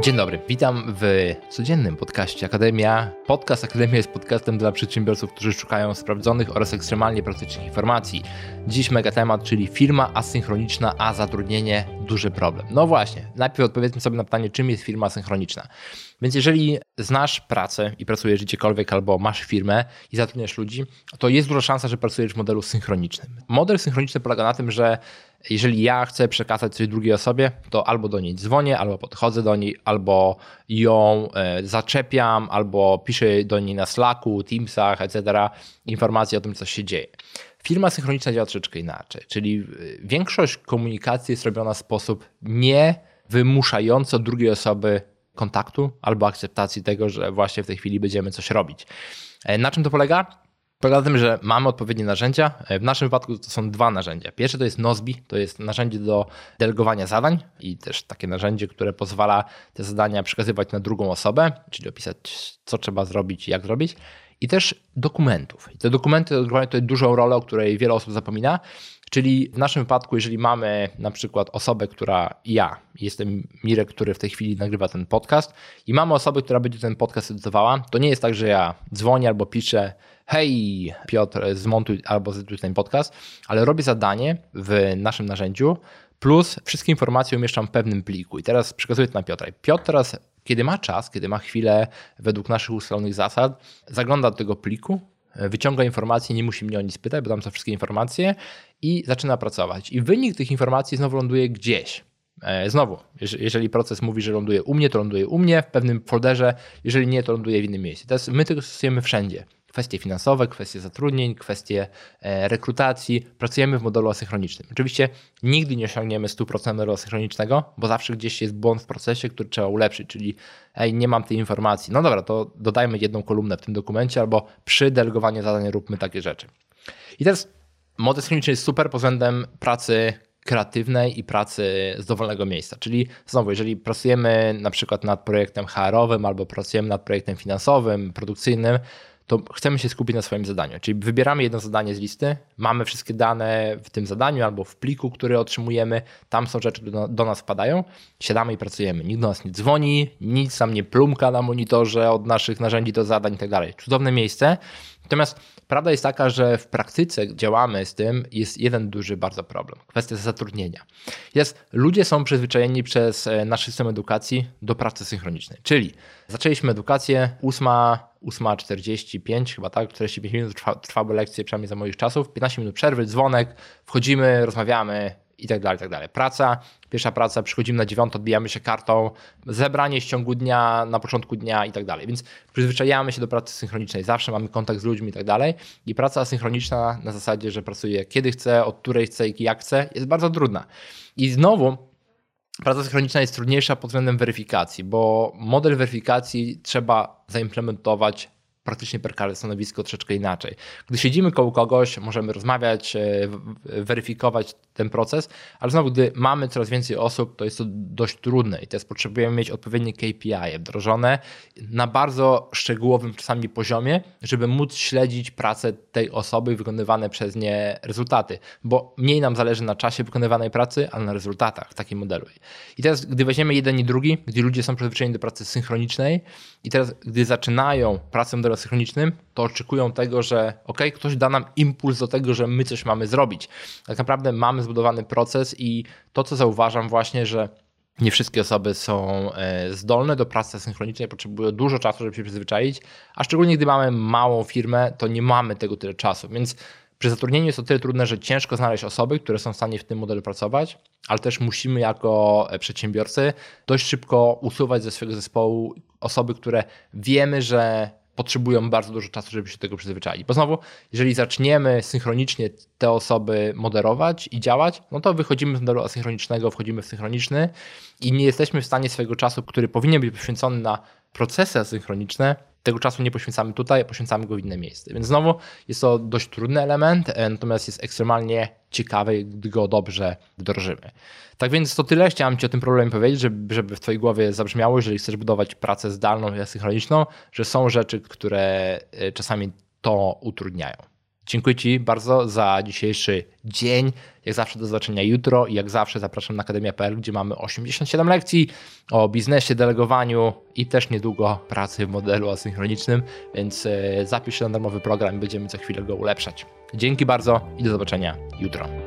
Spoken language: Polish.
Dzień dobry, witam w codziennym podcaście Akademia. Podcast Akademia jest podcastem dla przedsiębiorców, którzy szukają sprawdzonych oraz ekstremalnie praktycznych informacji. Dziś mega temat, czyli firma asynchroniczna, a zatrudnienie duży problem. No właśnie, najpierw odpowiedzmy sobie na pytanie, czym jest firma asynchroniczna. Więc jeżeli znasz pracę i pracujesz gdziekolwiek albo masz firmę i zatrudniasz ludzi, to jest duża szansa, że pracujesz w modelu synchronicznym. Model synchroniczny polega na tym, że jeżeli ja chcę przekazać coś drugiej osobie, to albo do niej dzwonię, albo podchodzę do niej, albo ją e, zaczepiam, albo piszę do niej na Slacku, Teamsach, etc. informacje o tym, co się dzieje. Firma synchroniczna działa troszeczkę inaczej, czyli e, większość komunikacji jest robiona w sposób nie wymuszający od drugiej osoby kontaktu albo akceptacji tego, że właśnie w tej chwili będziemy coś robić. E, na czym to polega? Polega tym, że mamy odpowiednie narzędzia. W naszym wypadku to są dwa narzędzia. Pierwsze to jest Nozbi, to jest narzędzie do delegowania zadań i też takie narzędzie, które pozwala te zadania przekazywać na drugą osobę, czyli opisać, co trzeba zrobić i jak zrobić. I też dokumentów. I te dokumenty odgrywają tutaj dużą rolę, o której wiele osób zapomina. Czyli w naszym wypadku, jeżeli mamy na przykład osobę, która ja, jestem Mirek, który w tej chwili nagrywa ten podcast, i mamy osobę, która będzie ten podcast edytowała, to nie jest tak, że ja dzwonię albo piszę, hej Piotr, zmontuj albo zedytuj ten podcast, ale robię zadanie w naszym narzędziu, plus wszystkie informacje umieszczam w pewnym pliku. I teraz przekazuję to na Piotra. Piotr teraz, kiedy ma czas, kiedy ma chwilę, według naszych ustalonych zasad, zagląda do tego pliku, wyciąga informacje, nie musi mnie o nic pytać, bo tam są wszystkie informacje i zaczyna pracować. I wynik tych informacji znowu ląduje gdzieś. E, znowu, jeżeli proces mówi, że ląduje u mnie, to ląduje u mnie w pewnym folderze, jeżeli nie, to ląduje w innym miejscu. Teraz my tego stosujemy wszędzie kwestie finansowe, kwestie zatrudnień, kwestie e, rekrutacji. Pracujemy w modelu asynchronicznym. Oczywiście nigdy nie osiągniemy 100% modelu asynchronicznego, bo zawsze gdzieś jest błąd w procesie, który trzeba ulepszyć, czyli ej, nie mam tej informacji. No dobra, to dodajmy jedną kolumnę w tym dokumencie albo przy delegowaniu zadań róbmy takie rzeczy. I teraz model asynchroniczny jest super pod względem pracy kreatywnej i pracy z dowolnego miejsca. Czyli znowu, jeżeli pracujemy na przykład nad projektem HR-owym albo pracujemy nad projektem finansowym, produkcyjnym, to chcemy się skupić na swoim zadaniu. Czyli wybieramy jedno zadanie z listy, mamy wszystkie dane w tym zadaniu albo w pliku, który otrzymujemy, tam są rzeczy, które do, nas wpadają, siadamy i pracujemy. Nikt do nas nie dzwoni, nic nam nie plumka na monitorze od naszych narzędzi do zadań i tak. Cudowne miejsce. Natomiast prawda jest taka, że w praktyce działamy z tym, jest jeden duży bardzo problem. Kwestia zatrudnienia. Jest, ludzie są przyzwyczajeni przez e, nasz system edukacji do pracy synchronicznej. Czyli zaczęliśmy edukację, ósma 8.45, chyba tak, 45 minut trwa, trwały lekcje, przynajmniej za moich czasów, 15 minut przerwy, dzwonek, wchodzimy, rozmawiamy i tak dalej, i tak dalej. Praca, pierwsza praca, przychodzimy na dziewiątą, odbijamy się kartą, zebranie w ciągu dnia, na początku dnia i tak dalej. Więc przyzwyczajamy się do pracy synchronicznej, zawsze mamy kontakt z ludźmi i tak dalej. I praca asynchroniczna na zasadzie, że pracuję kiedy chcę, od której chcę i jak chcę, jest bardzo trudna. I znowu Praca synchroniczna jest trudniejsza pod względem weryfikacji, bo model weryfikacji trzeba zaimplementować praktycznie per stanowisko troszeczkę inaczej. Gdy siedzimy koło kogoś, możemy rozmawiać, e, weryfikować ten proces, ale znowu, gdy mamy coraz więcej osób, to jest to dość trudne i teraz potrzebujemy mieć odpowiednie KPI wdrożone na bardzo szczegółowym czasami poziomie, żeby móc śledzić pracę tej osoby wykonywane przez nie rezultaty, bo mniej nam zależy na czasie wykonywanej pracy, ale na rezultatach w takim modelu. I teraz, gdy weźmiemy jeden i drugi, gdy ludzie są przyzwyczajeni do pracy synchronicznej i teraz, gdy zaczynają pracę modelu synchronicznym, to oczekują tego, że ok, ktoś da nam impuls do tego, że my coś mamy zrobić. Tak naprawdę mamy zbudowany proces i to, co zauważam właśnie, że nie wszystkie osoby są e, zdolne do pracy synchronicznej, potrzebują dużo czasu, żeby się przyzwyczaić, a szczególnie gdy mamy małą firmę, to nie mamy tego tyle czasu, więc przy zatrudnieniu jest to tyle trudne, że ciężko znaleźć osoby, które są w stanie w tym modelu pracować, ale też musimy jako e, przedsiębiorcy dość szybko usuwać ze swojego zespołu osoby, które wiemy, że potrzebują bardzo dużo czasu, żeby się do tego przyzwyczaić. Bo znowu, jeżeli zaczniemy synchronicznie te osoby moderować i działać, no to wychodzimy z modelu asynchronicznego, wchodzimy w synchroniczny i nie jesteśmy w stanie swojego czasu, który powinien być poświęcony na procesy asynchroniczne, tego czasu nie poświęcamy tutaj, poświęcamy go w inne miejsce. Więc znowu jest to dość trudny element, e, natomiast jest ekstremalnie ciekawy, gdy go dobrze wdrożymy. Tak więc to tyle. Chciałem Ci o tym problemie powiedzieć, żeby, żeby w Twojej głowie zabrzmiało, jeżeli chcesz budować pracę zdalną i asynchroniczną, że są rzeczy, które e, czasami to utrudniają. Dziękuję Ci bardzo za dzisiejszy dzień. Jak zawsze do zobaczenia jutro i jak zawsze zapraszam na Akademia.pl, gdzie mamy 87 lekcji o biznesie, delegowaniu i też niedługo pracy w modelu asynchronicznym, więc e, zapisz się na darmowy program i będziemy co chwilę go ulepszać. Dzięki bardzo i do zobaczenia jutro.